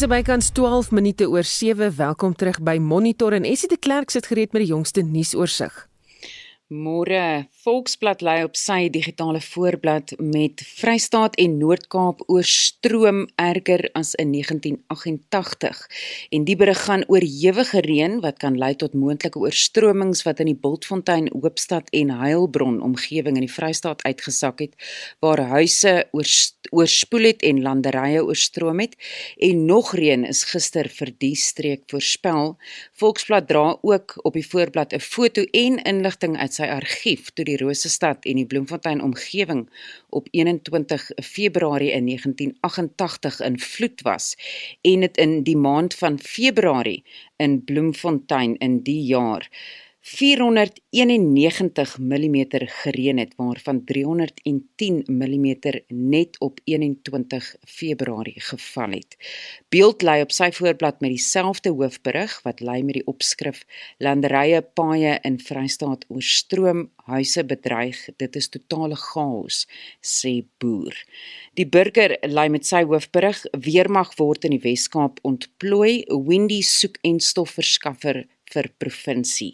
Dis bykans 12 minute oor 7. Welkom terug by Monitor en Essie de Klerk sit gereed met die jongste nuusoorseig. Môre Volksblad lei op sy digitale voorblad met Vrystaat en Noord-Kaap oorstroom erger as in 1988 en die berig gaan oor ewige reën wat kan lei tot moontlike oorstromings wat in die Bultfontein, Hoopstad en Heilbron omgewing in die Vrystaat uitgesak het waar huise oorspoel het en landerye oorstroom het en nog reën is gister vir die streek voorspel. Volksblad dra ook op die voorblad 'n foto en inligting uit sy argief toe die Rosestad en die Bloemfontein omgewing op 21 Februarie in 1988 in vloed was en dit in die maand van Februarie in Bloemfontein in die jaar 491 mm gereën het waarvan 310 mm net op 21 Februarie geval het. Beeld lê op sy voorblad met dieselfde hoofberig wat lê met die opskrif Landerye paaie in Vrystaat oorstroom, huise bedreig, dit is totale chaos, sê boer. Die burger lê met sy hoofberig Weermag word in die Wes-Kaap ontplooi, Windy soek en stofverskaffer vir provinsie.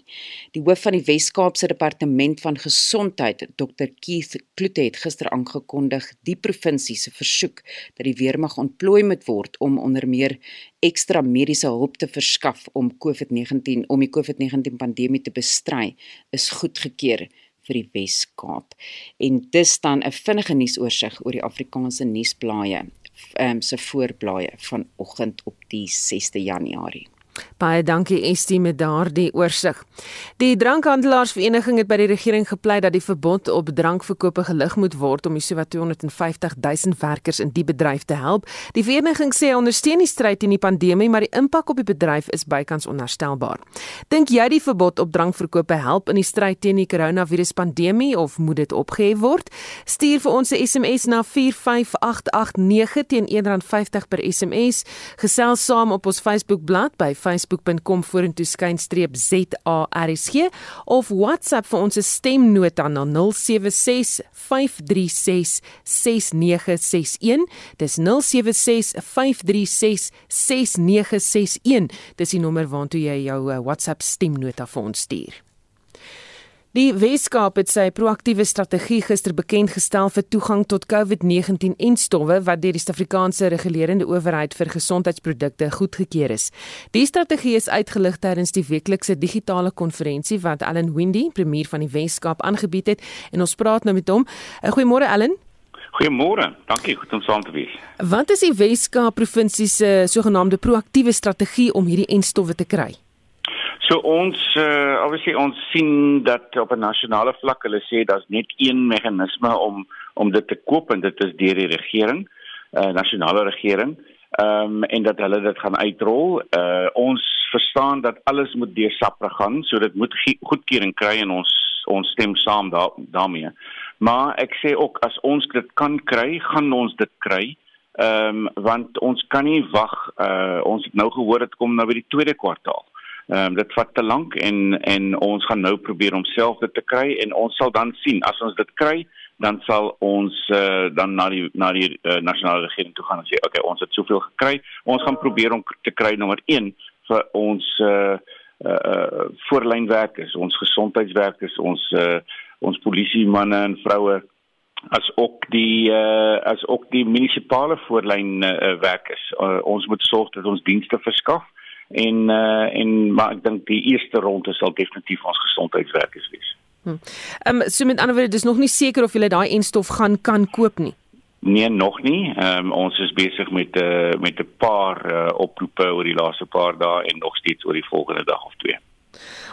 Die hoof van die Wes-Kaapse Departement van Gesondheid, Dr Keith Kloete het gister aangekondig die provinsie se versoek dat die weermag ontplooi moet word om onder meer ekstra mediese hulp te verskaf om COVID-19 om die COVID-19 pandemie te bestry, is goedgekeur vir die Wes-Kaap. En dis dan 'n vinnige nuusoorseig oor die Afrikaanse nuusblaaie, ehm um, se voorblaaie vanoggend op die 6de Januarie. Baie dankie Estie met daardie oorsig. Die drankhandelaarsvereniging het by die regering gepleit dat die verbod op drankverkope gelig moet word om die sowat 250 000 werkers in die bedryf te help. Die vereniging sê ondersteun die stryd teen die pandemie, maar die impak op die bedryf is bykans onherstelbaar. Dink jy die verbod op drankverkope help in die stryd teen die koronaviruspandemie of moet dit opgehef word? Stuur vir ons 'n SMS na 45889 teen R1.50 per SMS. Gesels saam op ons Facebookblad by facebook.com vorentoe skynstreep ZARSG of WhatsApp vir ons stemnota na 076 536 6961 dis 076 536 6961 dis die nommer waartoe jy jou uh, WhatsApp stemnota vir ons stuur Die Weskaap het sy proaktiewe strategie gister bekend gestel vir toegang tot COVID-19 en stowwe wat deur die Suid-Afrikaanse regulerende owerheid vir gesondheidsprodukte goedgekeur is. Die strategie is uitgelig tydens die weeklikse digitale konferensie wat Allan Windy, premier van die Weskaap, aangebied het en ons praat nou met hom. Eh, goeiemôre Allan. Goeiemôre. Dankie goed om saam te wees. Wat is die Weskaap provinsie se sogenaamde proaktiewe strategie om hierdie en stowwe te kry? So ons uh obviously ons sien dat op 'n nasionale vlak hulle sê daar's net een meganisme om om dit te koop en dit is deur die regering, uh nasionale regering. Ehm um, en dat hulle dit gaan uitrol. Uh ons verstaan dat alles moet deur SAPRA gaan, so dit moet goedkeuring kry en ons ons stem saam daar daarmee. Maar ek sê ook as ons dit kan kry, gaan ons dit kry. Ehm um, want ons kan nie wag. Uh ons het nou gehoor dit kom nou by die tweede kwartaal. Ehm um, dit vat te lank en en ons gaan nou probeer om self dit te kry en ons sal dan sien. As ons dit kry dan sal ons uh, dan na die na die uh, nasionale regering toe gaan en sê okay ons het soveel gekry. Ons gaan probeer om te kry nommer 1 vir ons uh uh voorlynwerkers ons gesondheidswerkers ons uh ons polisie manne en vroue as ook die uh as ook die munisipale voorlyn uh, werkers uh, ons moet sorg dat ons dienste verskaf en uh, en maar ek dink die eerste ronde sal definitief ons gesondheidswerkers wees. Hm. Ehm um, so met ander woorde dis nog nie seker of jy daai enstof gaan kan koop nie. Nee, nog nie. Ehm um, ons is besig met 'n uh, eh, met 'n paar uh, oproepe oor die laaste paar dae en nog steeds oor die volgende dag of twee.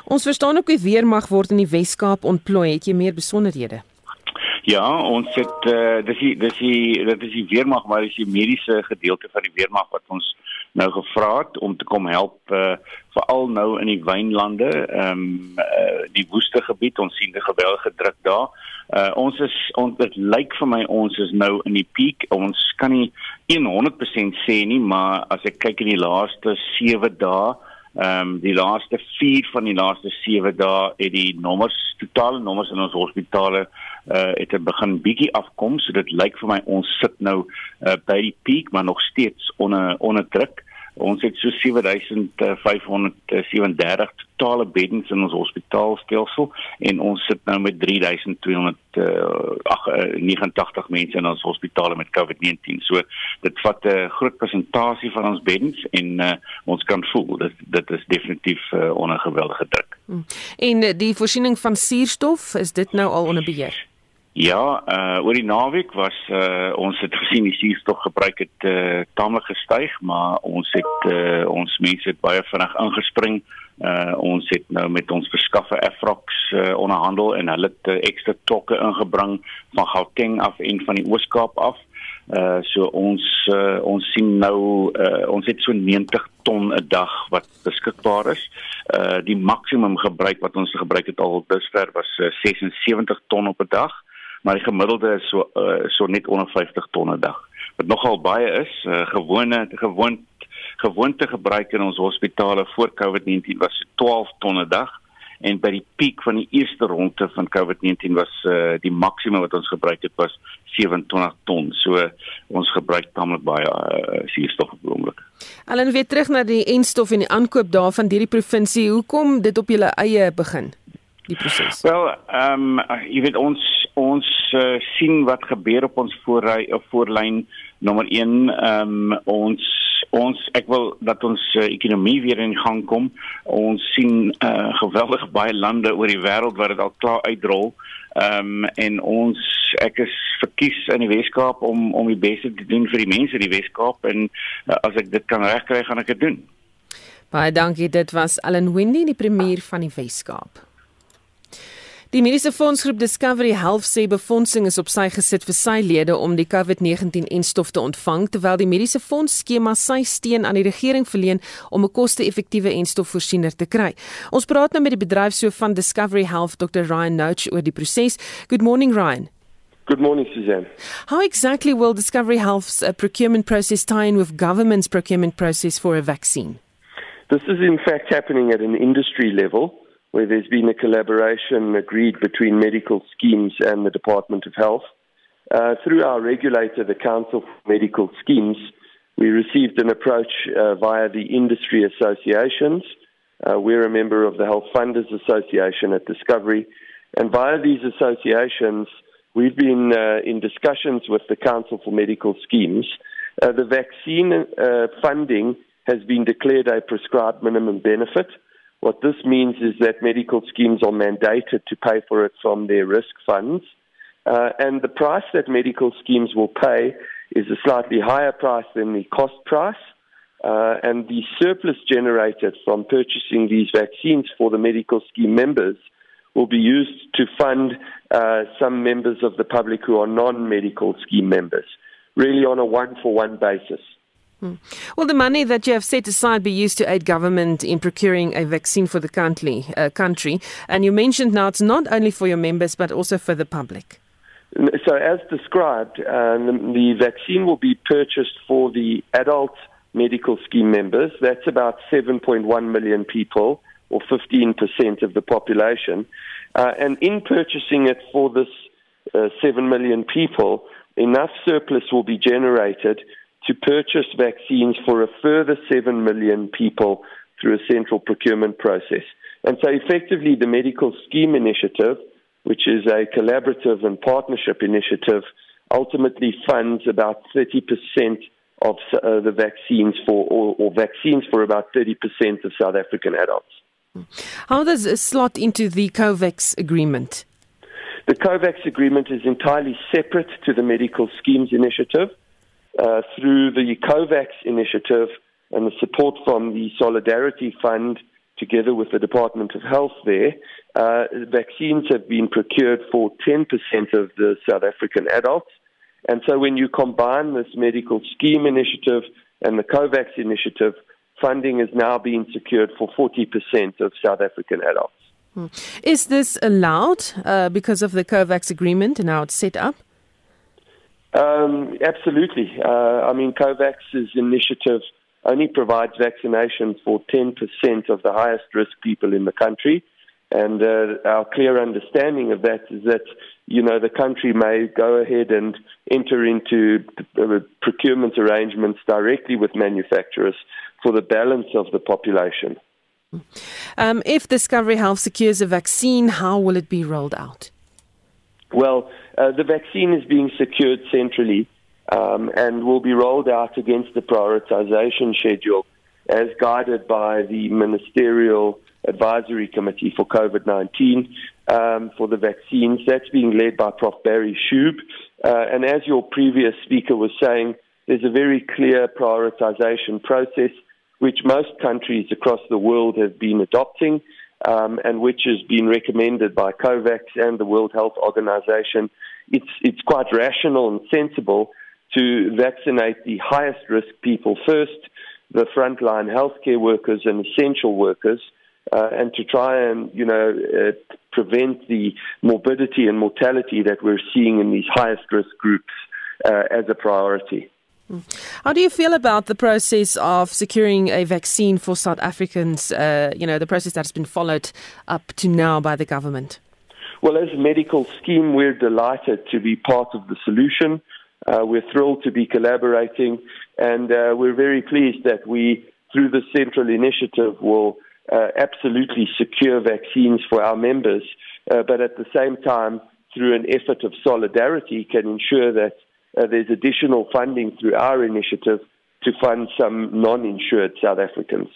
Ons verstaan ook wie weermag word in die Wes-Kaap ontplooi. Het jy meer besonderhede? Ja, ons het uh, dis die dis die dit is die weermag maar dis die mediese gedeelte van die weermag wat ons nou gevra het om te kom help uh, veral nou in die wynlande, ehm um, uh, die woeste gebied, ons sien 'n geweldige druk daar. Uh, ons is ons dit lyk vir my ons is nou in die piek. Ons kan nie 100% sê nie, maar as ek kyk in die laaste 7 dae Ehm um, die laaste 4 van die laaste 7 dae het die nommers totale nommers in ons hospitale uh het dit begin bietjie afkom so dit lyk vir my ons sit nou uh by die piek maar nog steeds onder onder druk. Ons het so 7537 totale beddens in ons hospitaalstelsel en ons sit nou met 3289 mense in ons hospitale met COVID-19. So dit vat 'n groot persentasie van ons beddens en uh, ons kan voel dit dit is definitief uh, onder geweldige druk. Hmm. En die voorsiening van suurstof, is dit nou al onder beheer? Ja, uh oor die naweek was uh ons het gesien die suurstof gebruik het uh tamelik gestyg, maar ons het uh ons mense het baie vinnig ingespring. Uh ons het nou met ons verskaffer Afrox uh onderhandel en hulle het uh, ekstra trokke ingebring van Gauteng af en van die Oos-Kaap af. Uh so ons uh, ons sien nou uh ons het so 90 ton 'n dag wat beskikbaar is. Uh die maksimum gebruik wat ons gebruik het al dusver was uh, 76 ton op 'n dag maar die gemiddelde is so uh, so net onder 50 ton 'n dag. Wat nogal baie is, uh, gewone gewoond gewoonte gebruik in ons hospitale voor COVID-19 was 12 ton 'n dag en by die piek van die eerste ronde van COVID-19 was uh, die maksimum wat ons gebruik het was 27 ton. So uh, ons gebruik tamelik baie uh, suurstof op oomblik. Allen weer terug na die enstof en die aankoop daarvan deur die provinsie. Hoekom dit op julle eie begin? Die proses. Wel, ehm um, jy weet ons ons uh, sien wat gebeur op ons voorry of voorlyn nommer 1 ehm um, ons ons ek wil dat ons uh, ekonomie weer in gang kom. Ons sien uh, geweldig baie lande oor die wêreld wat dit al klaar uitrol. Ehm um, en ons ek is verkies in die Weskaap om om die beste te doen vir die mense in die Weskaap en uh, as ek dit kan regkry gaan ek dit doen. Baie dankie dit was Allan Wendy die premier van die Weskaap Die mediese fondsgroep Discovery Health sê befondsing is op sy gesit vir sy lede om die COVID-19-enstof te ontvang terwyl die mediese fonds skema sy steun aan die regering verleen om 'n koste-effektiewe enstofvoorsiener te kry. Ons praat nou met die bedryfshoof van Discovery Health, Dr. Ryan Nouch oor die proses. Good morning, Ryan. Good morning, Suzanne. How exactly will Discovery Health's uh, procurement process tie in with government's procurement process for a vaccine? This is in fact happening at an industry level. Where there's been a collaboration agreed between medical schemes and the Department of Health. Uh, through our regulator, the Council for Medical Schemes, we received an approach uh, via the industry associations. Uh, we're a member of the Health Funders Association at Discovery. And via these associations, we've been uh, in discussions with the Council for Medical Schemes. Uh, the vaccine uh, funding has been declared a prescribed minimum benefit. What this means is that medical schemes are mandated to pay for it from their risk funds. Uh, and the price that medical schemes will pay is a slightly higher price than the cost price. Uh, and the surplus generated from purchasing these vaccines for the medical scheme members will be used to fund uh, some members of the public who are non medical scheme members, really on a one for one basis. Hmm. Will the money that you have set aside be used to aid government in procuring a vaccine for the country? Uh, country? And you mentioned now it's not only for your members but also for the public. So, as described, uh, the, vaccine will be purchased for the adult medical scheme members. That's about 7.1 million people, or 15% of the population. Uh, and in purchasing it for this uh, 7 million people, enough surplus will be generated to purchase vaccines for a further 7 million people through a central procurement process. And so, effectively, the Medical Scheme Initiative, which is a collaborative and partnership initiative, ultimately funds about 30% of uh, the vaccines for, or, or vaccines for about 30% of South African adults. How does it slot into the COVAX agreement? The COVAX agreement is entirely separate to the Medical Schemes Initiative. Uh, through the COVAX initiative and the support from the Solidarity Fund, together with the Department of Health there, uh, vaccines have been procured for 10% of the South African adults. And so when you combine this medical scheme initiative and the COVAX initiative, funding is now being secured for 40% of South African adults. Hmm. Is this allowed uh, because of the COVAX agreement and how it's set up? Um, absolutely. Uh, I mean, COVAX's initiative only provides vaccination for 10% of the highest risk people in the country. And uh, our clear understanding of that is that, you know, the country may go ahead and enter into uh, procurement arrangements directly with manufacturers for the balance of the population. Um, if Discovery Health secures a vaccine, how will it be rolled out? Well, uh, the vaccine is being secured centrally um, and will be rolled out against the prioritization schedule as guided by the Ministerial Advisory Committee for COVID 19 um, for the vaccines. That's being led by Prof. Barry Shube. Uh, and as your previous speaker was saying, there's a very clear prioritization process which most countries across the world have been adopting um, and which has been recommended by COVAX and the World Health Organization. It's, it's quite rational and sensible to vaccinate the highest risk people first, the frontline healthcare workers and essential workers, uh, and to try and, you know, uh, prevent the morbidity and mortality that we're seeing in these highest risk groups uh, as a priority. How do you feel about the process of securing a vaccine for South Africans? Uh, you know, the process that's been followed up to now by the government. Well, as a medical scheme, we're delighted to be part of the solution. Uh, we're thrilled to be collaborating, and uh, we're very pleased that we, through the central initiative, will uh, absolutely secure vaccines for our members, uh, but at the same time, through an effort of solidarity, can ensure that uh, there's additional funding through our initiative to fund some non-insured South Africans.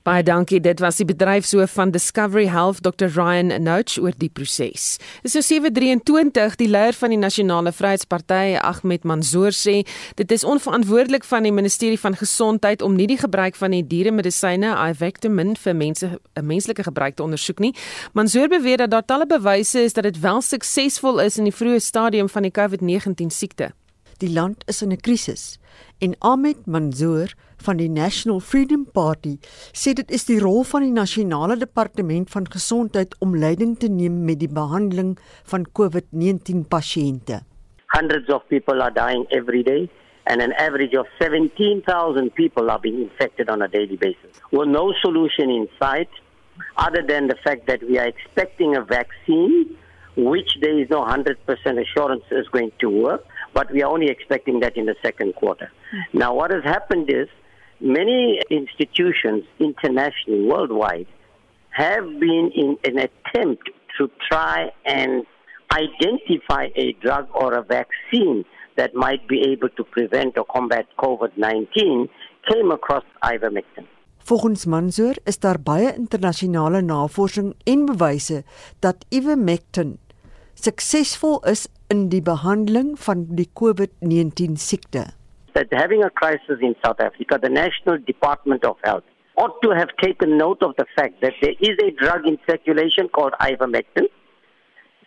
Baie dankie. Dit was die bedryfshoof van Discovery Health, Dr. Ryan Nouch oor die proses. Dis so 723 die leier van die Nasionale Vryheidsparty, Ahmed Mansoor sê, dit is onverantwoordelik van die Ministerie van Gesondheid om nie die gebruik van die dieremedisyne Ivectomin vir mense 'n menslike gebruik te ondersoek nie. Mansoor beweer dat daar talle bewyse is dat dit wel suksesvol is in die vroeë stadium van die COVID-19 siekte. Die land is in 'n krisis en Ahmed Mansoor van die National Freedom Party sê dit is die rol van die nasionale departement van gesondheid om leiding te neem met die behandeling van COVID-19 pasiënte. Hundreds of people are dying every day and an average of 17,000 people are being infected on a daily basis. Well, no solution in sight other than the fact that we are expecting a vaccine which there is no 100% assurance is going to work, but we are only expecting that in the second quarter. Now, what has happened is many institutions internationally, worldwide, have been in an attempt to try and identify a drug or a vaccine that might be able to prevent or combat COVID 19 came across ivermectin. Volgens Mansoor is daar baie internasionale navorsing en bewyse dat ivermectin suksesvol is in die behandeling van die COVID-19 siekte. that having a crisis in South Africa, the National Department of Health ought to have taken note of the fact that there is a drug in circulation called ivermectin.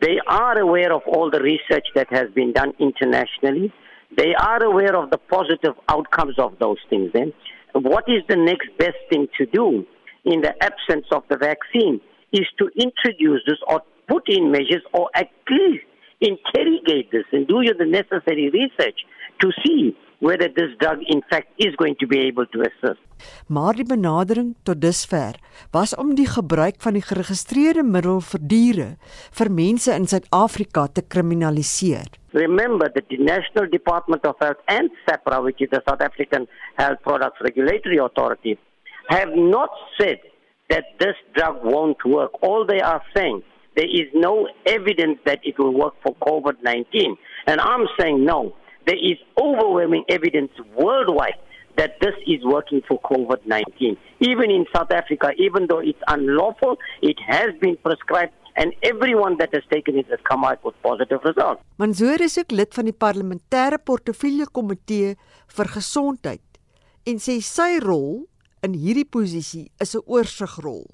They are aware of all the research that has been done internationally. They are aware of the positive outcomes of those things. Then, what is the next best thing to do in the absence of the vaccine is to introduce this or put in measures or at least interrogate this and do the necessary research to see whether this drug in fact is going to be able to assist. Maar die benadering tot dusver was om die gebruik van die geregistreerde middel vir diere vir mense in Suid-Afrika te kriminaliseer. Remember that the National Department of Health and SAPRA, which is the South African Health Products Regulatory Authority, have not said that this drug won't work. All they are saying there is no evidence that it will work for COVID 19. And I'm saying no. there is overwhelming evidence worldwide that this is working for COVID 19. Even in South Africa, even though it's unlawful, it has been prescribed. And everyone that has taken it has come out with positive results. Mansoor is ook lid van die parlementêre portefeulje komitee vir gesondheid en sê sy rol in hierdie posisie is 'n oorsigrol.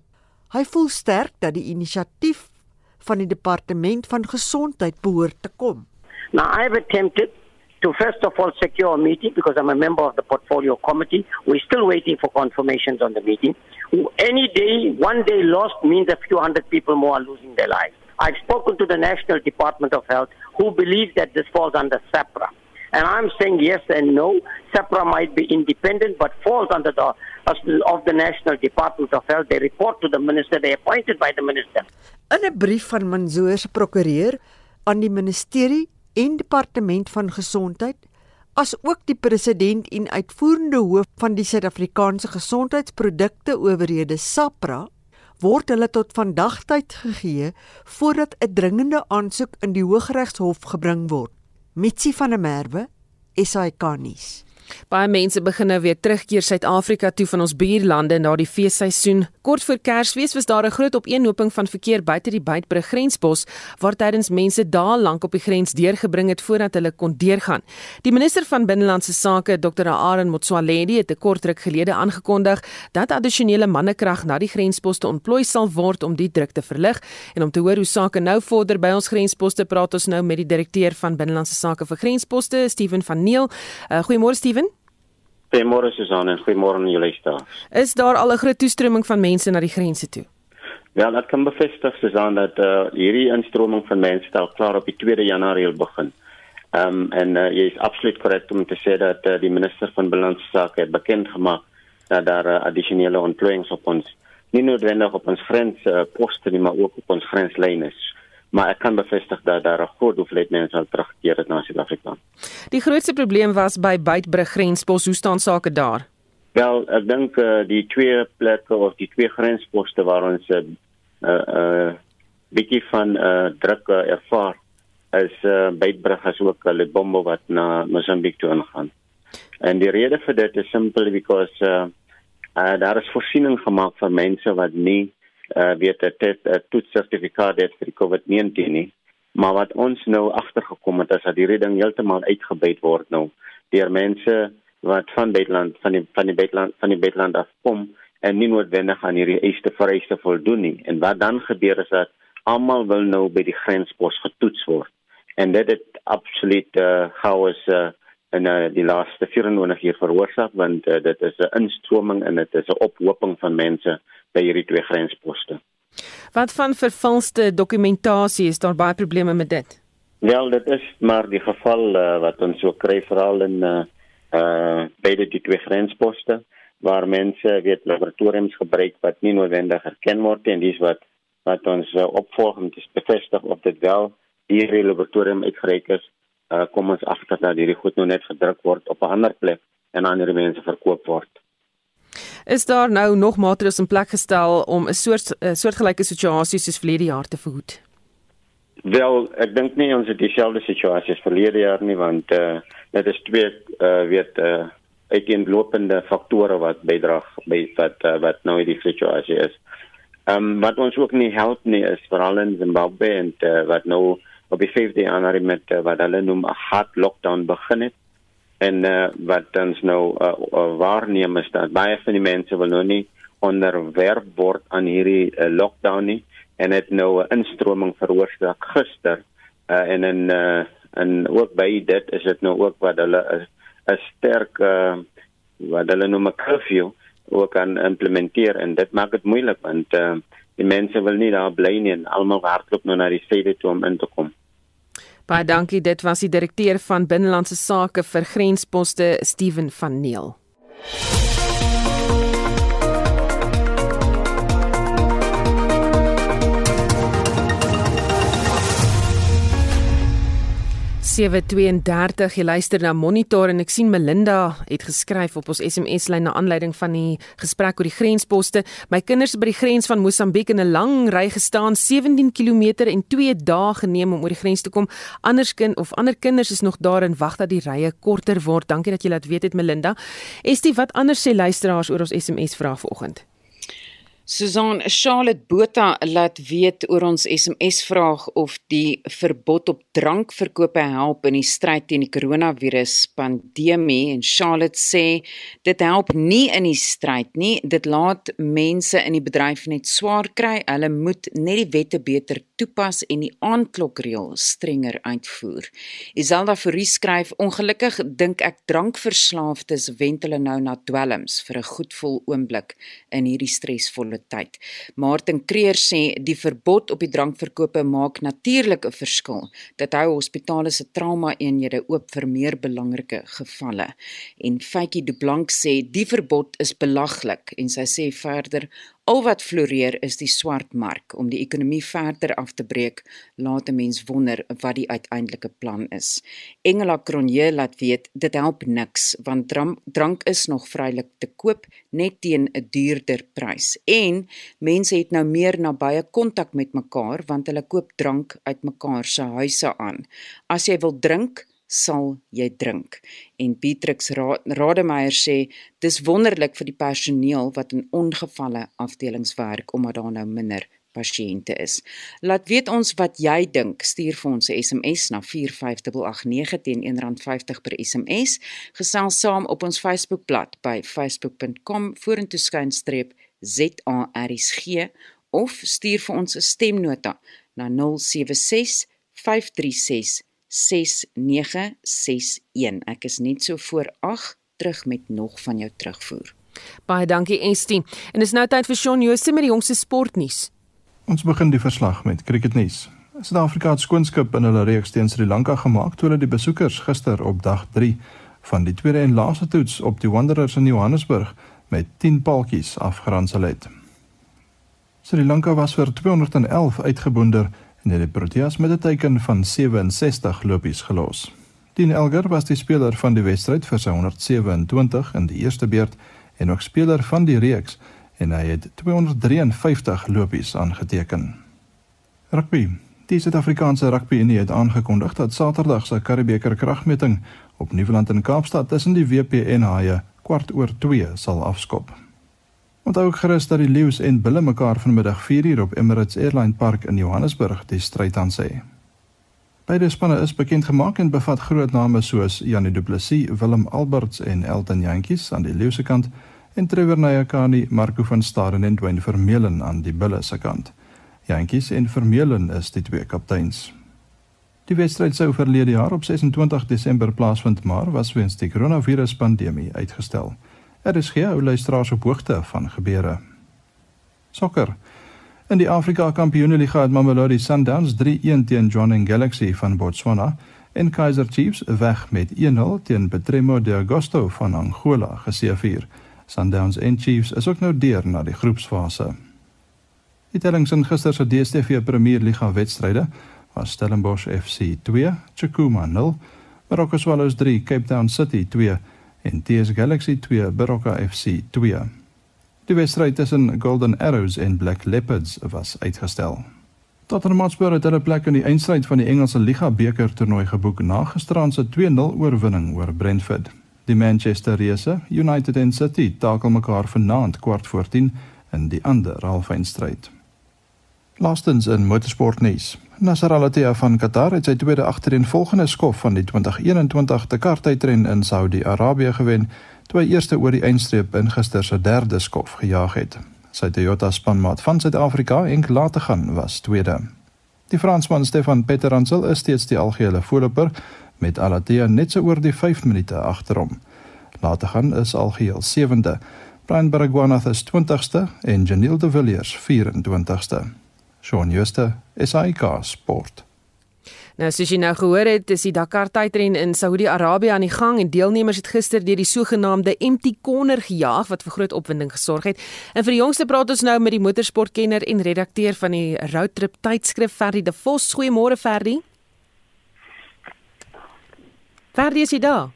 Hy voel sterk dat die inisiatief van die departement van gesondheid behoort te kom. Now I've attempted to first of all secure a meeting because I'm a member of the portfolio committee. We're still waiting for confirmations on the meeting. Any day, one day lost means a few hundred people more are losing their lives. I've spoken to the National Department of Health who believes that this falls under SAPRA. And I'm saying yes and no. SAPRA might be independent but falls under the of the National Department of Health. They report to the minister, they're appointed by the minister. In 'n brief van Mansoor se prokureur aan die ministerie en departement van gesondheid as ook die president en uitvoerende hoof van die Suid-Afrikaanse Gesondheidsprodukte Owerhede SAPRA word hulle tot vandag tyd gegee voordat 'n dringende aansoek in die Hooggeregshof gebring word. Mitsi van der Merwe, SAK-nuus. Baie mense begin nou weer terugkeer Suid-Afrika toe van ons buurlande in daardie feesseisoen. Kort voor Kersfees was daar 'n groot opeenhoping van verkeer buite die Beitbrug grenspos waar tydens mense dae lank op die grens deurgebring het voordat hulle kon deurgaan. Die minister van Binnelandse Sake, Dr. Aaron Motsoaledi, het 'n kort ruk gelede aangekondig dat addisionele mannekrag na die grensposte ontplooi sal word om die druk te verlig en om te hoor hoe sake nou vorder by ons grensposte praat ons nou met die direkteur van Binnelandse Sake vir grensposte, Steven van Neel. Uh, Goeiemôre Steven. Goeiemôre Susan en goeiemôre aan julle staaf. Is daar al 'n groot toestroming van mense na die grense toe? Ja, dit kan bevestig Susan dat uh, hierdie instroming van mense al klaar op die 2de Januarie begin. Ehm um, en uh, jy is absoluut korrek om te sê dat uh, die minister van binnelandse sake het bekend gemaak dat daar uh, addisionele ontplooiings op ons nie noodwendig op ons grens uh, poste nie, maar ook op ons grenslyne is maar ek kan bevestig dat daar 'n groot hoeveelheid mense al teruggekeer het na Suid-Afrika. Die grootste probleem was by Beitbrug grenspos. Hoe staan sake daar? Wel, ek dink uh, die twee plekke of die twee grensposte waar ons 'n uh, eh, uh, uh, bietjie van uh, druk uh, ervaar is uh, Beitbrug as ook uh, Lebombo wat na Mozambique toe gaan. En die rede vir dit is simpel because uh, uh, daar is voorsiening gemaak vir mense wat nie uh weet dit het 'n toetssertifikaat het vir die COVID-19 nie. Maar wat ons nou agtergekom het is dat hierdie ding heeltemal uitgebuit word nou deur mense wat van Beitland van die van die Beitland van die Beitland af kom en nie noodwendig aan hierdie eiste vereiste voldoen nie. En wat dan gebeur is dat almal wil nou by die grenspos getoets word. En dit het absoluut uh chaos uh in uh, die laaste 24 uur veroorsaak want uh, dit is 'n instroming en dit is 'n ophoping van mense by hierdie twee grensposte. Wat van vervalste dokumentasie is daar baie probleme met dit? Wel, dit is maar die geval uh, wat ons so kry veral in uh uh beide die twee grensposte waar mense weet laboratoriums gebruik wat nie noodwendig erken word en dis wat wat ons uh, opvolgend is bevestig of dit wel hierdie laboratorium uitgereik is uh kom ons agter dat hierdie goed nou net gedruk word op 'n ander plek en aan ander mense verkoop word. Is daar nou nog maatreëls in plek gestel om 'n soort a soortgelyke situasie soos verlede jaar te verhoed? Wel, ek dink nie ons het dieselfde situasie as verlede jaar nie want uh dit is twee uh weet uh uiteenlopende faktore wat bydra by wat uh, wat nou die situasie is. Ehm um, wat ons ook nie help nie is veral in Zimbabwe en uh, wat nou op die 5de Januarie met uh, wat hulle noem 'n hard lockdown begin het. En uh, wat ons nou uh, uh, waarneem is dat baie van die mense wil nou nie onderwerp word aan hierdie uh, lockdown nie en het nou 'n instroming veroorsaak gister. Uh, en in uh, en ook by dit is dit nou ook wat hulle 'n sterk uh, wat hulle noem 'n curfew ook kan implementeer. En dit maak dit moeilik want uh, die mense wil nie daar bly nie en almal hardloop nou na die stede toe om in te kom. Baie dankie. Dit was die direkteur van Binnelandse Sake vir Grensposte, Steven van Neel. 732 jy luister na Monitor en ek sien Melinda het geskryf op ons SMS lyn na aanleiding van die gesprek oor die grensposte. My kinders by die grens van Mosambiek in 'n lang ry gestaan, 17 km en 2 dae geneem om oor die grens te kom. Anders kind of ander kinders is nog daar en wag dat die rye korter word. Dankie dat jy laat weet het Melinda. Estie, wat anders sê luisteraars oor ons SMS vraag vanoggend? Susan Charlotte Botha laat weet oor ons SMS vraag of die verbod op drankverkope help in die stryd teen die koronavirus pandemie. En Charlotte sê dit help nie in die stryd nie. Dit laat mense in die bedryf net swaar kry. Hulle moet net die wette beter toepas en die aandklokreël strenger uitvoer. Iselda Fourie skryf ongelukkig dink ek drankverslaafdes wend hulle nou na dwelms vir 'n goedvol oomblik in hierdie stresvolle tyd. Martin Kreer sê die verbod op die drankverkope maak natuurlik 'n verskil. Dit hou hospitale se trauma-eenhede oop vir meer belangrike gevalle. En Faitjie Du Blanc sê die verbod is belaglik en sy sê verder Al wat floreer is die swart mark om die ekonomie verder af te breek, laat 'n mens wonder wat die uiteindelike plan is. Engela Cronje laat weet dit help niks want drank is nog vrylik te koop net teen 'n duurder prys. En mense het nou meer nabye kontak met mekaar want hulle koop drank uit mekaar se huise aan. As jy wil drink, sal jy drink. En Beatrix Rademeier sê dis wonderlik vir die personeel wat in ongevalle afdelings werk omdat daar nou minder pasiënte is. Laat weet ons wat jy dink. Stuur vir ons 'n SMS na 45889 teen R1.50 per SMS. Gesels saam op ons Facebookblad by facebook.com vorentoe skynstreep ZARSG of stuur vir ons 'n stemnota na 076 536 6961. Ek is net so voor 8 terug met nog van jou terugvoer. Baie dankie Estie. En dis nou tyd vir Shaun Jooste met die jongste sportnuus. Ons begin die verslag met cricketnuus. Suid-Afrika het skoonskip in hulle reeks teen Sri Lanka gemaak toe hulle die besoekers gister op dag 3 van die tweede en laaste toets op die Wanderers in Johannesburg met 10 paaltjies afgeronsel het. Sri Lanka was vir 211 uitgeboonder en het die Proteas met 'n teiken van 67 lopies gelos. Dean Elgar was die speler van die wedstryd vir sy 127 in die eerste beurt en ook speler van die reeks en hy het 253 lopies aangeteken. Rugby. Die Suid-Afrikaanse Rugby Unie het aangekondig dat Saterdag se Karibeker kragmeting op Nieuweland in Kaapstad tussen die WP en Haie kwart oor 2 sal afskop. Onthou ook gerus dat die leeu's en bulle mekaar vanmiddag 4uur op Emirates Airline Park in Johannesburg die stryd aan sê. Beide spanne is bekend gemaak en bevat groot name soos Janie Du Plessis, Willem Alberts en Elton Jantjies aan die leeu se kant en Trevor Nyakani, Marco van Staden en Dwayne Vermeulen aan die bulle se kant. Jantjies en Vermeulen is die twee kapteins. Die wedstryd sou verlede jaar op 26 Desember plaasvind, maar was weens die koronaviruspandemie uitgestel. Er is geen luisteraars op hoogte van gebeure. Sokker. In die Afrika Kampioenligga het Mamelodi Sundowns 3-1 teen Jwaneng Galaxy van Botswana en Kaizer Chiefs weg met 1-0 teen Betremo de Agosto van Angola geseëvier. Sundowns en Chiefs is ook nou deur na die groepsfase. Die tellings in gister se DStv Premier Liga wedstryde was Stellenbosch FC 2, Chukuma 0, Marokko Swallows 3, Cape Town City 2 en TS Galaxy 2 Baroka FC 2. Die wedstryd tussen Golden Arrows en Black Leopards was uitgestel. Tottenham Hotspur het hulle plek in die eindstryd van die Engelse Liga beker toernooi geboek na gisteraand se 2-0 oorwinning oor Brentford. Die Manchester Reese, United en City takel mekaar vanaand kwart voor 10 in die ander halfeindstryd. Laastens in motorsportnuus. Nasser Al-Attiyah van Qatar het sy tweede agtereenvolgende skof van die 2021 Dakar-tydren in Saudi-Arabië gewen, toe hy eerste oor die eindstreep in gister se derde skof gejaag het. Sy Toyota spanmaat van Suid-Afrika en later gaan was tweede. Die Fransman Stefan Peterhansel is steeds die algehele voorloper met Al-Attiyah net so oor die 5 minute agter hom. Later gaan is algeheel sewende. Brian Baragwanath is 20ste en Janiel de Villiers 24ste. Shaun Schuster, SAK Sport. Nou soos jy nou gehoor het, is die Dakar tydren in Saudi-Arabië aan die gang en deelnemers het gister deur die sogenaamde Empty Corner gejaag wat vir groot opwinding gesorg het. En vir die jongste praat ons nou met die motorsportkenner en redakteur van die Road Trip tydskrif Ferdi De Vos. Goeiemôre Ferdi. Ferdi is jy daar?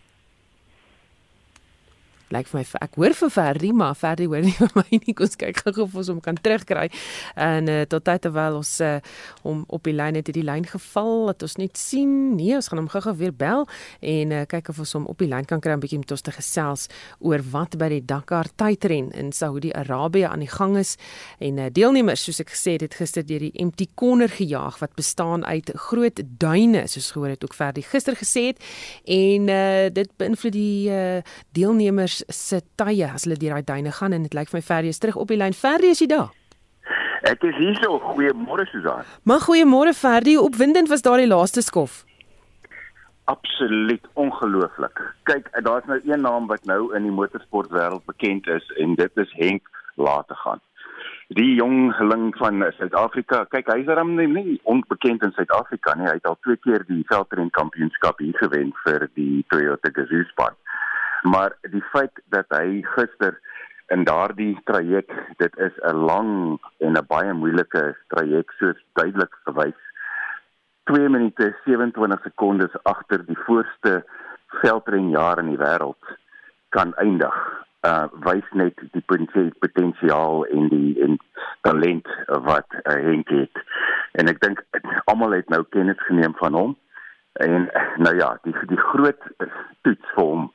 Lyk vir my ek hoor vir Ferdi maar Ferdi hoor nie vir my nie. Kom kyk gou of ons hom kan terugkry. En uh, tot tyd terwyl ons uh, hom op die lyn het het die lyn geval dat ons net sien. Nee ons gaan hom gou-gou weer bel en uh, kyk of ons hom op die lyn kan kry 'n bietjie met ons te gesels oor wat by die Dakar tydren in Saudi-Arabië aan die gang is. En uh, deelnemers soos ek gesê het gister deur die empty corner gejaag wat bestaan uit groot duine soos gehoor het ook Ferdi gister gesê het. En uh, dit beïnvloed die uh, deelnemers se tye as hulle deur daai duine gaan en dit lyk vir my Ferdi is terug op die lyn. Ferdi is jy daar? Ek is hier so. Goeiemôre Susan. Maar goeiemôre Ferdi. Opwindend was daardie laaste skof. Absoluut ongelooflik. Kyk, daar's nou een naam wat nou in die motorsportwêreld bekend is en dit is Henk Lategan. Die jong geling van Suid-Afrika. Kyk, hy's daarom nie, nie onbekend in Suid-Afrika nie. Hy het al twee keer die veldren kampioenskap hier gewen vir die Toyota Gazoo span maar die feit dat hy gister in daardie traject, dit is 'n lang en 'n baie moeilike traject soos duidelik gewys. 2 minute 27 sekondes agter die voorste veldrenjaer in die wêreld kan eindig. Uh wys net die potensiaal en die en talent wat uh, Henk het. En ek dink almal het nou kennis geneem van hom. En nou ja, die die groot toets vir hom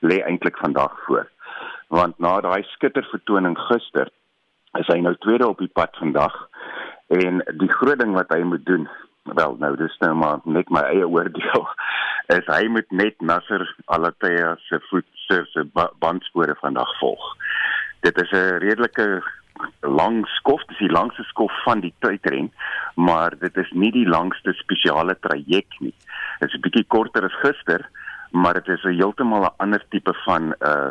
lê eintlik vandag voor. Want na daai skittervertoning gister is hy nou tweede op die pad vandag en die groot ding wat hy moet doen, wel nou dis nou maar net my eie oordeel, is hy moet net Nasser Al-Attiyah se voet se bandspore vandag volg. Dit is 'n redelike lang skof, dis die langste skof van die tydren, maar dit is nie die langste spesiale traject nie. Dit is 'n bietjie korter as gister, maar dit is 'n heeltemal 'n ander tipe van uh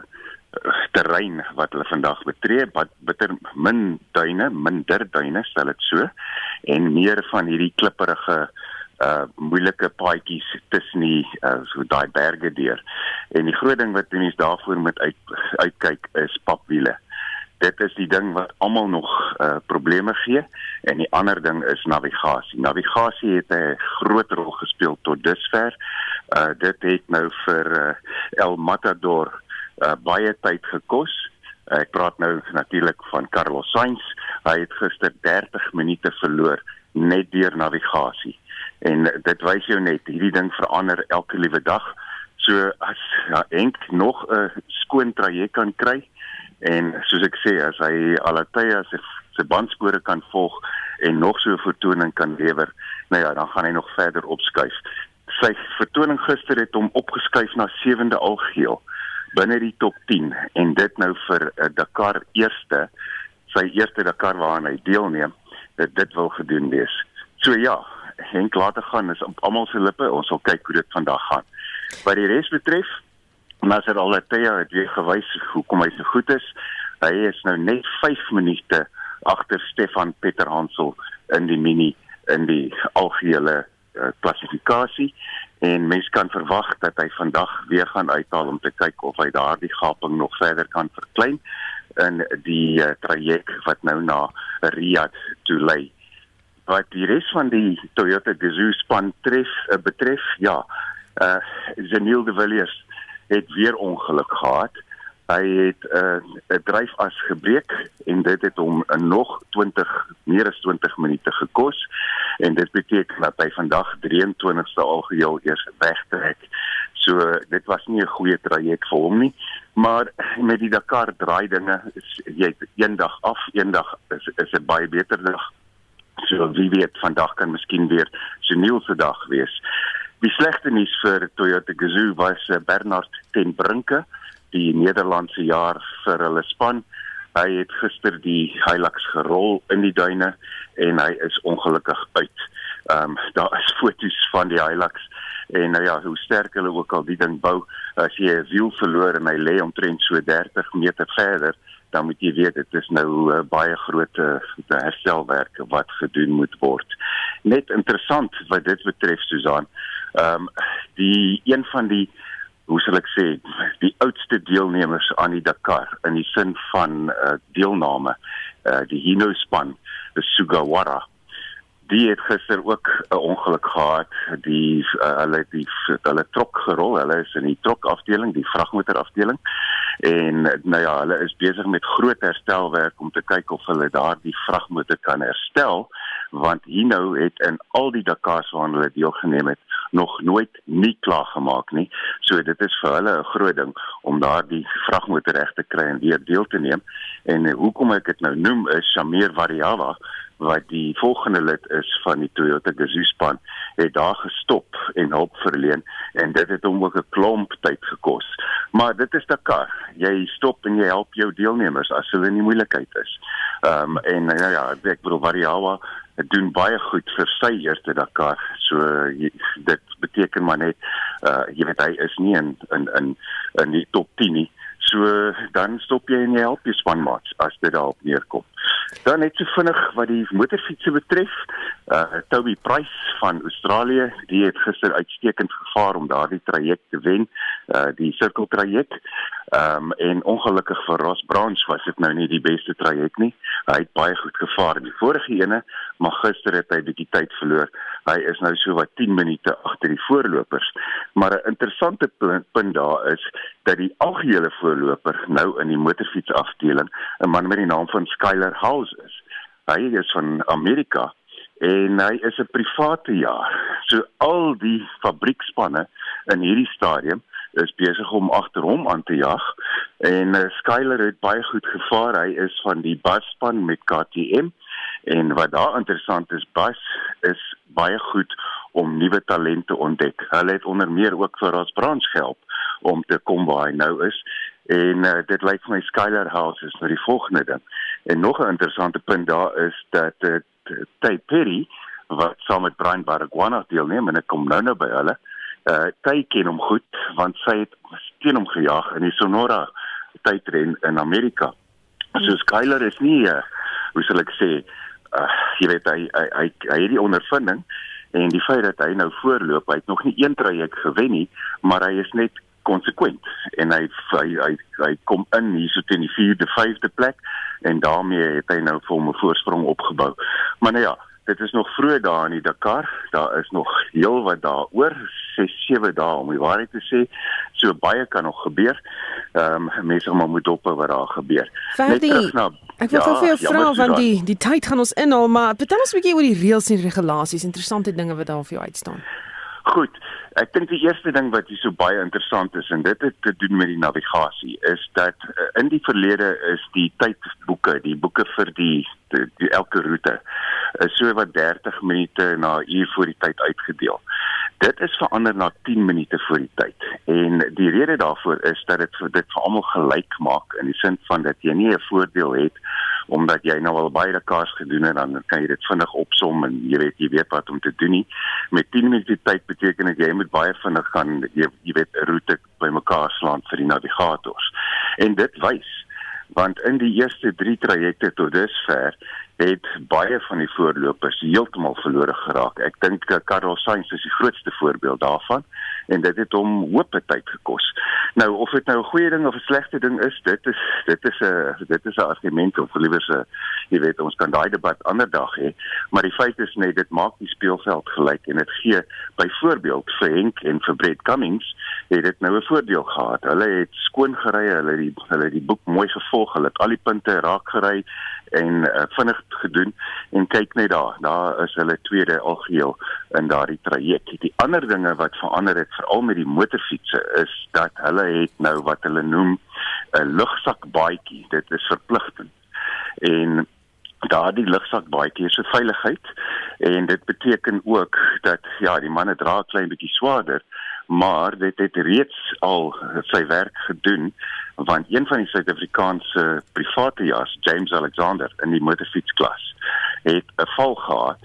terrein wat hulle vandag betree, wat bitter min duine, minder duine, stel dit so, en meer van hierdie klipperige uh moeilike paadjies tussen die uh so daai berge deur. En die groot ding wat mense daarvoor moet uit uitkyk is papwiele dit is die ding wat almal nog uh, probleme gee en die ander ding is navigasie. Navigasie het 'n groot rol gespeel tot dusver. Uh dit het nou vir uh, El Matador uh, baie tyd gekos. Uh, ek praat nou natuurlik van Carlos Sainz. Hy het gister 30 minute verloor net deur navigasie. En dit wys jou net hierdie ding verander elke liewe dag. So as ja, Henk nog 'n skoon traject kan kry, En soos ek sê, as hy Alatea se se bandspore kan volg en nog so 'n vertoning kan lewer, nou ja, dan gaan hy nog verder opskuif. Sy vertoning gister het hom opgeskuif na 7de algeheel binne die top 10 en dit nou vir 'n uh, Dakar eerste, sy eerste Dakar waaraan hy deelneem, dit dit wil gedoen wees. So ja, Henk laat te gaan is op almal se lippe. Ons sal kyk hoe dit vandag gaan. Wat die res betref, Nasser Al-Attiyah het weer gewys hoekom hy so goed is. Hy is nou net 5 minute agter Stefan Petterhansel in die mini in die algehele uh, klassifikasie en mens kan verwag dat hy vandag weer gaan uithaal om te kyk of hy daardie gaping nog verder kan verklein in die uh, traject wat nou na Riyadh toe lei. Wat die res van die Toyota Gazoo span tref uh, betref, ja, uh Zeniel de Villiers het weer ongeluk gehad. Hy het 'n uh, 'n dryfas gebreek en dit het hom 'n nog 20 meer as 20 minute gekos en dit beteken dat hy vandag 23ste algeheel eers wegtrek. So dit was nie 'n goeie traject vir hom nie, maar met die Dakar draai dinge is jy eendag af, eendag is is 'n baie beter dag. So wie weet vandag kan miskien weer Sunil se dag wees. Die slegste nuus vir Toyota Gazoo was eh, Bernard ten Brinke, die Nederlandse jaar vir hulle span. Hy het gister die Hilux gerol in die duine en hy is ongelukkig uit. Ehm um, daar is foto's van die Hilux en nou ja, hoe sterk hulle ook al die ding bou, as jy 'n wiel verloor en hy lê omtrent so 30 meter verder, dan moet jy weet dit is nou uh, baie groot uh, herstelwerk wat gedoen moet word. Net interessant wat dit betref Susan. Ehm um, die een van die hoe sal ek sê die oudste deelnemers aan die Dakar in die sin van uh, deelname uh, die Hino span, die Sugawara die het gister ook 'n ongeluk gehad. Die uh, hulle die hulle trok gerol. Hulle is in die trok afdeling, die vragmotor afdeling. En nou ja, hulle is besig met groot herstelwerk om te kyk of hulle daardie vragmotor kan herstel want Hino het in al die Dakars waarna hulle deelgeneem het nog nooit nie klaar gemaak nie. So dit is vir hulle 'n groot ding om daardie vragmotor reg te kry en weer deel te neem. En hoekom ek dit nou noem is Shamir Variawa wat die volgende lid is van die Toyota Gazoo span het daar gestop en hulp verleen en dit het hom ook 'n klomp tyd gekos. Maar dit is Dakar. Jy stop en jy help jou deelnemers as hulle in die moeilikheid is. Ehm um, en nou ja, ek bedoel Variawa doen baie goed vir sy eerste Dakar. So jy, dit beteken maar net uh jy weet hy is nie in in in in die top 10 nie. So dan stop jy en jy help jou spanmaats as dit daarop neerkom. Dan net so vinnig wat die motorfietsse betref, uh Toby Price van Australië, die het gister uitstekend gevaar om daardie traject te wen, uh die sirkeltraject. Ehm um, en ongelukkig vir Ross Branch was dit nou nie die beste traject nie. Hy het baie goed gevaar in die vorige ene, maar gister het hy bietjie tyd verloor. Hy is nou so wat 10 minute agter die voorlopers. Maar 'n interessante punt daar is dat die algehele voorloper nou in die motorfietsafdeling 'n man met die naam van Skyler House is. Hy is van Amerika en hy is 'n private jaar. So al die fabriekspanne in hierdie stadium is besig om agter hom aan te jag en uh, Skyler het baie goed gevaar. Hy is van die busspan met KTM en wat daar interessant is, bus is baie goed om nuwe talente ontdek. Hulle het onder meer ook vir ons branch gehelp om te kom waar hy nou is en uh, dit lyk vir my Skyler House is nou die volgende ding. En nog 'n interessante punt daar is dat uh, Tay Perry wat saam met Brian Baragwana deelneem en ek kom nou nou by hulle. Uh Tay ken hom goed want sy het teen hom gejaag in die Sonora tydren in Amerika. So Skyler is nie uh, hoe sal ek sê uh jy weet hy hy hy, hy het die ondervinding en die feit dat hy nou voorloop, hy het nog nie een traject gewen nie, maar hy is net konsekwent en hy hy hy, hy kom in hier so teen die 4de, 5de plek en daarmee het hy nou vir hom 'n voorsprong opgebou. Maar nou ja, dit is nog vroeg daar in die Dakar. Daar is nog heel wat daaroor, 6, 7 dae om die waarheid te sê. So baie kan nog gebeur. Ehm um, mense maar moet op wat daar gebeur. Net na Ek wil ja, vir jou vra van die die tyd gaan ons inhaal, maar vertel ons 'n bietjie oor die reëls en regulasies, interessante dinge wat daar vir jou uitstaan. Goed. Ek dink die eerste ding wat hier so baie interessant is en dit het te doen met die navigasie is dat uh, in die verlede is die tydboeke, die boeke vir die, die, die elke roete is so wat 30 minute na uur voor die tyd uitgedeel. Dit is verander na 10 minute voor die tyd. En die rede daarvoor is dat dit vir dit vir almal gelyk maak in die sin van dat jy nie 'n voordeel het omdat jy nou al baie kaars gedoen het dan kan jy dit vinnig opsom en jy weet jy weet wat om te doen nie. Met 10 minute tyd beteken dit jy moet baie vinnig gaan jy, jy weet 'n roete bymekaar slaan vir die navigators. En dit wys want in die eerste 3 trajecte tot dusver het baie van die voorlopers heeltemal verlore geraak. Ek dink Carlos Sainz is die grootste voorbeeld daarvan en dit het hom hoop tyd gekos. Nou of dit nou 'n goeie ding of 'n slegte ding is, dit is dit is 'n dit is 'n argument of liewer se jy weet ons kan daai debat ander dag hê, maar die feit is net dit maak die speelveld gelyk en dit gee byvoorbeeld vir Henk en vir Brett Cummings het dit nou 'n voordeel gehad. Hulle het skoon gery, hulle het die hulle het die boek mooi gevolg, hulle het al die punte raak gery en uh, vinnig gedoen en kyk net daar daar is hulle tweede algeheel in daardie traject. Die ander dinge wat verander het veral met die motorfietsse is dat hulle het nou wat hulle noem 'n lugzakbaadjie dit is verpligtend. En daardie lugzakbaadjie is vir veiligheid en dit beteken ook dat ja die manne dra 'n klein bietjie swaarder maar dit het reeds al sy werk gedoen want een van die Suid-Afrikaanse private jaars James Alexander in die motorfietsklas het 'n val gehad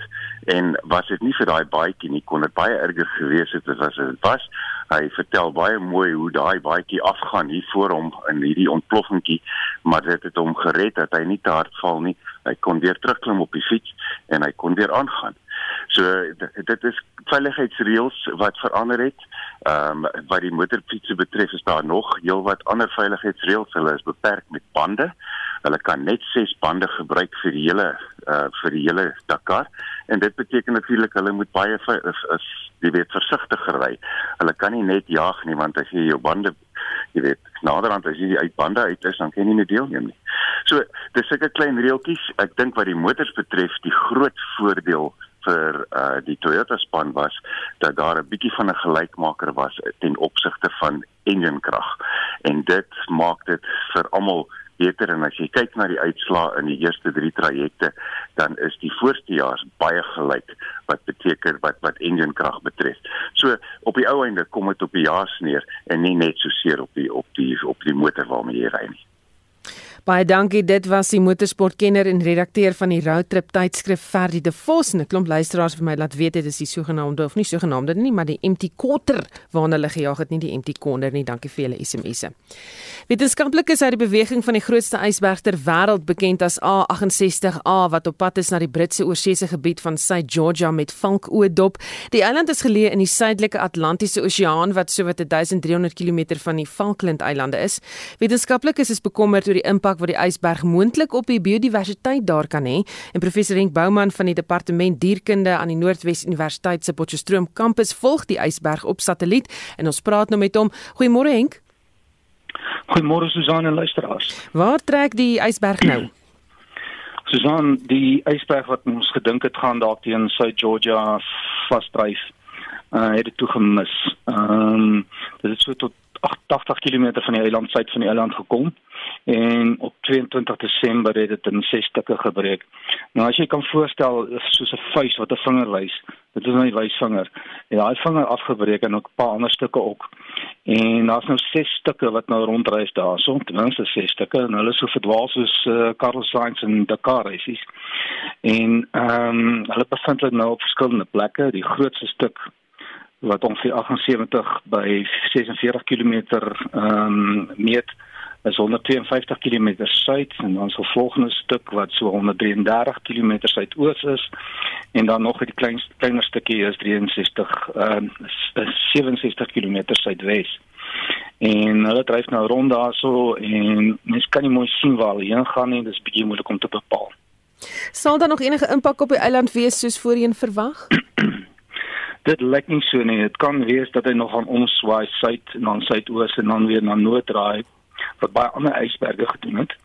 en was dit nie vir daai baadjie nie kon dit baie erger gewees het as dit was. Hy vertel baie mooi hoe daai baadjie afgaan hier voor hom in hierdie ontploffingkie maar dit het hom gered dat hy nie te hard val nie. Hy kon weer terugklim op die fiets en hy kon weer aangaan So dit is veiligheidsreëls wat verander het. Ehm um, wat die motorfietsse betref is daar nog heelwat ander veiligheidsreëls. Hulle is beperk met bande. Hulle kan net 6 bande gebruik vir die hele uh vir die hele Dakar en dit beteken natuurlik hulle moet baie is, is jy weet versigtiger ry. Hulle kan nie net jag nie want as jy jou bande jy weet naderhand as jy die bande uit is dan kan jy nie deelneem nie. So dis sulke klein reeltjies. Ek dink wat die motors betref, die groot voordeel vir uh die Toyota span was dat daar 'n bietjie van 'n gelykmaker was ten opsigte van enjinkrag. En dit maak dit vir almal beter en as jy kyk na die uitslae in die eerste 3 trajecte, dan is die voorste jaar baie gelyk wat beteken wat wat enjinkrag betref. So op die ou einde kom dit op die jaar neer en nie net so seer op die op die op die motor waarmee jy ry nie. Baie dankie. Dit was die motorsportkenner en redakteur van die Roadtrip tydskrif Ferdi de Vos en 'n klomp luisteraars vir my laat weet dit is die sogenaamde of nie sogenaamde nie, maar die empty quarter waarna hulle gejaag het, nie die empty corner nie. Dankie vir julle SMS'e. Wetenskaplikes uit die beweging van die grootste ysberg ter wêreld bekend as A68A wat op pad is na die Britse oorseese gebied van South Georgia met Falkoe-dop. Die eiland is geleë in die suidelike Atlantiese Oseaan wat sowat 1300 km van die Falkland-eilande is. Wetenskaplikes is bekommerd oor die impak wat die ysberg moontlik op die biodiversiteit daar kan hê. En professor Henk Bouman van die departement dierkunde aan die Noordwes Universiteit se Potchefstroom kampus volg die ysberg op satelliet en ons praat nou met hom. Goeiemôre Henk. Goeiemôre Susan en luisteraars. Waar trek die ysberg nou? Susan, die ysberg wat ons gedink het gaan dalk teen South Georgia vasdryf, uh, het dit toe gemis. Ehm um, dit het so tot 80 km van die eiland suid van die eiland gekom en op 22 Desember het dit in ses stukke gebreek. Nou as jy kan voorstel soos 'n vuis wat 'n vinger wys, dit is nou die wysvinger. En daai vinger afgebreek en ook 'n paar ander stukke ook. En daar's nou ses stukke wat nou ronddryf daar, so ten minste ses stukke en hulle is so verdwaal soos uh, Carlos Sainz en Dakar races. En ehm um, hulle bevind hulle nou op verskillende plekke. Die grootste stuk wat ongeveer 78 by 46 km ehm um, meet is 152 km suid en dan so volgende stuk wat so 133 km suidoos is en dan nog 'n klein kleiner stukkie is 63 ehm uh, 67 km suidwes. En hulle dryf nou rond daarso en mens kan nie mooi sien waar hulle heen gaan nie, dis bietjie moeilik om te bepaal. Sal daar nog enige impak op die eiland wees soos voorheen verwag? Dit lyk nie so nie. Dit kan wees dat hy nog gaan omswaai suid en dan suidoos en dan weer na noord draai wat baie ander ysberge gedoen het.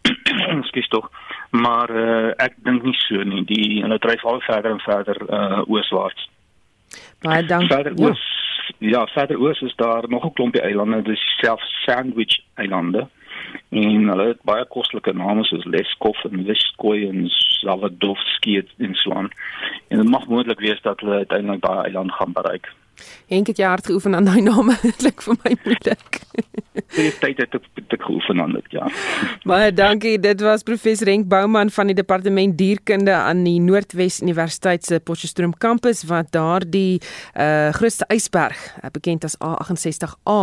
Skus tog. Maar uh, ek dink nie so nie. Die hulle dryf al verder en verder uh ooswaarts. Baie dankie. Verder ja. oos. Ja, verder oos is daar nog 'n klompie eilande, dis self Sandwich eilande. En hulle het baie kostelike name soos Leskov en Viskoy en Savadovski en so aan. En dit mag moontlik wees dat hulle uiteindelik daai eiland gaan bereik. Henk het jy hard geoefen aan daai name. Dit klink vir my moeilik. Dit tyd het ek geoefen aan dit, ja. Baie dankie. Dit was professor Henk Bouman van die departement dierkunde aan die Noordwes Universiteit se Potchefstroom kampus wat daar die uh grootste ysberg, uh, bekend as A68A,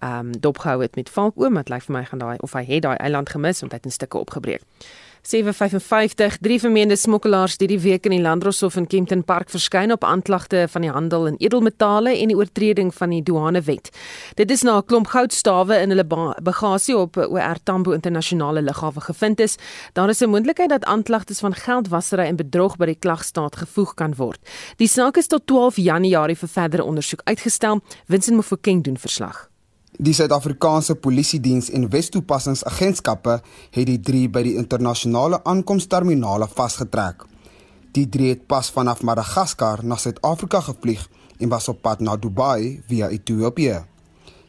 ehm um, dopgehou het met valkoom. Dit lyk vir my gaan daai of hy het daai eiland gemis want hy het in stukke opgebreek. 755 drie vermeende smokkelaars het die week in die Landdroshof in Kempton Park verskyn op aanklagte van die handel in edelmetale en die oortreding van die douanewet. Dit is na 'n klomp goudstawe in hulle bagasie op OR Tambo internasionale lughawe gevind is. Daar is 'n moontlikheid dat aanklagtes van geldwasery en bedrog by die klagstaat gevoeg kan word. Die saak is tot 12 Januarie vir verdere ondersoek uitgestel. Vincent Mofokeng doen verslag. Die Suid-Afrikaanse Polisie Diens en Wes-toepassingsagentskappe het die drie by die internasionale aankomsterminale vasgetrek. Die drie het pas vanaf Madagaskar na Suid-Afrika gevlieg en was op pad na Dubai via Ethiopië.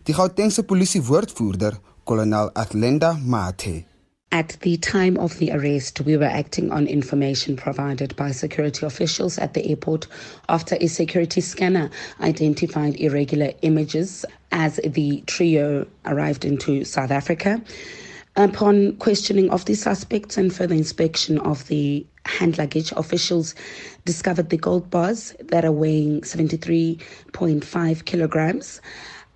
Die Gautengse polisie woordvoerder, kolonel Athlenda Mathe, At the time of the arrest, we were acting on information provided by security officials at the airport after a security scanner identified irregular images as the trio arrived into South Africa. Upon questioning of the suspects and further inspection of the hand luggage, officials discovered the gold bars that are weighing 73.5 kilograms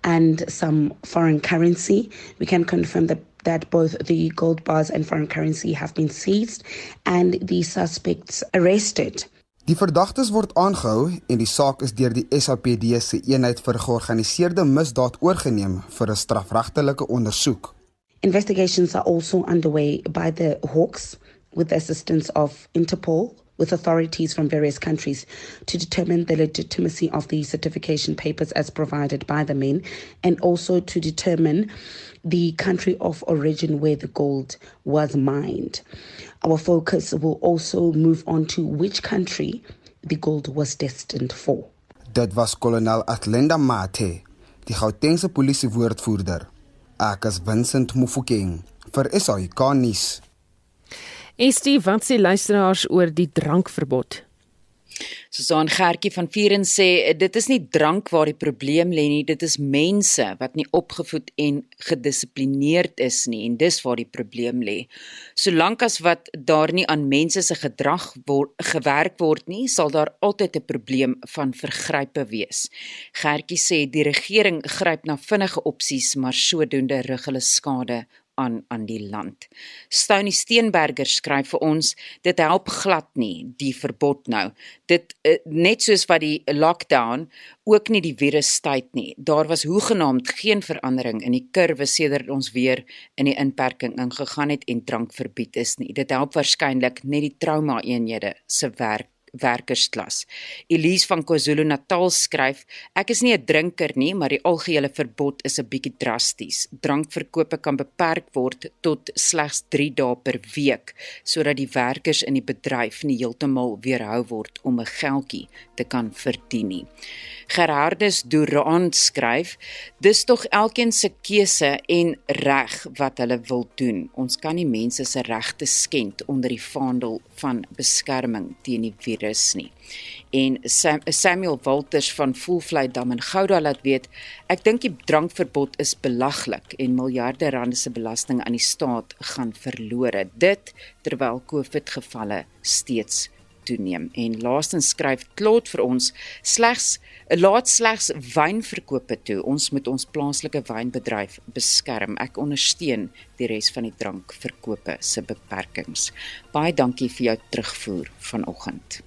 and some foreign currency. We can confirm that that both the gold bars and foreign currency have been seized and the suspects arrested. Die verdagtes word aangehou en die saak is deur die SAPD se eenheid vir georganiseerde misdaad oorgeneem vir 'n strafregtelike ondersoek. Investigations are also underway by the Hawks with the assistance of Interpol with authorities from various countries to determine the legitimacy of the certification papers as provided by the men and also to determine the country of origin where the gold was mined. Our focus will also move on to which country the gold was destined for. Dit was kolonel Athlenda Mathe, die Gautengse polisie woordvoerder. Ek is Vincent Mufokeng vir SAK. Estie, wat sê luisteraars oor die drankverbod? Susan Gertjie van Vieren sê dit is nie drank waar die probleem lê nie, dit is mense wat nie opgevoed en gedissiplineerd is nie en dis waar die probleem lê. Solank as wat daar nie aan mense se gedrag word gewerk word nie, sal daar altyd 'n probleem van vergrype wees. Gertjie sê die regering gryp na vinnige opsies, maar sodoende rig hulle skade aan aan die land. Stony Steenberger skryf vir ons dit help glad nie die verbod nou. Dit uh, net soos wat die lockdown ook nie die virus tyd nie. Daar was hoegenaamd geen verandering in die kurwe sedert ons weer in die inperking ingegaan het en drank verbied is nie. Dit help waarskynlik net die trauma eenhede se werk werkersklas. Elise van KwaZulu-Natal skryf: Ek is nie 'n drinker nie, maar die algehele verbod is 'n bietjie drasties. Drankverkope kan beperk word tot slegs 3 dae per week sodat die werkers in die bedryf nie heeltemal weerhou word om 'n geldjie te kan verdien nie. Gerardus Durant skryf: Dis tog elkeen se keuse en reg wat hulle wil doen. Ons kan nie mense se regte skend onder die vaandel van beskerming teen die virus nie. En Sam, Samuel Walters van Voelvlei Dam in Gouda laat weet, ek dink die drankverbod is belaglik en miljarde rande se belasting aan die staat gaan verlore. Dit terwyl COVID gevalle steeds toeneem. En laastens skryf Klot vir ons slegs laat slegs wynverkope toe. Ons moet ons plaaslike wynbedryf beskerm. Ek ondersteun die res van die drankverkope se beperkings. Baie dankie vir jou terugvoer vanoggend.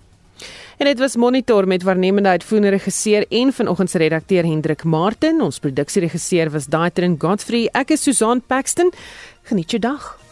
En dit was monitor met waarnemende uitvoerende regisseur en vanoggend se redakteur Hendrik Martin. Ons produksieregisseur was Daitrin Godfrey. Ek is Susan Paxton. Geniet jou dag.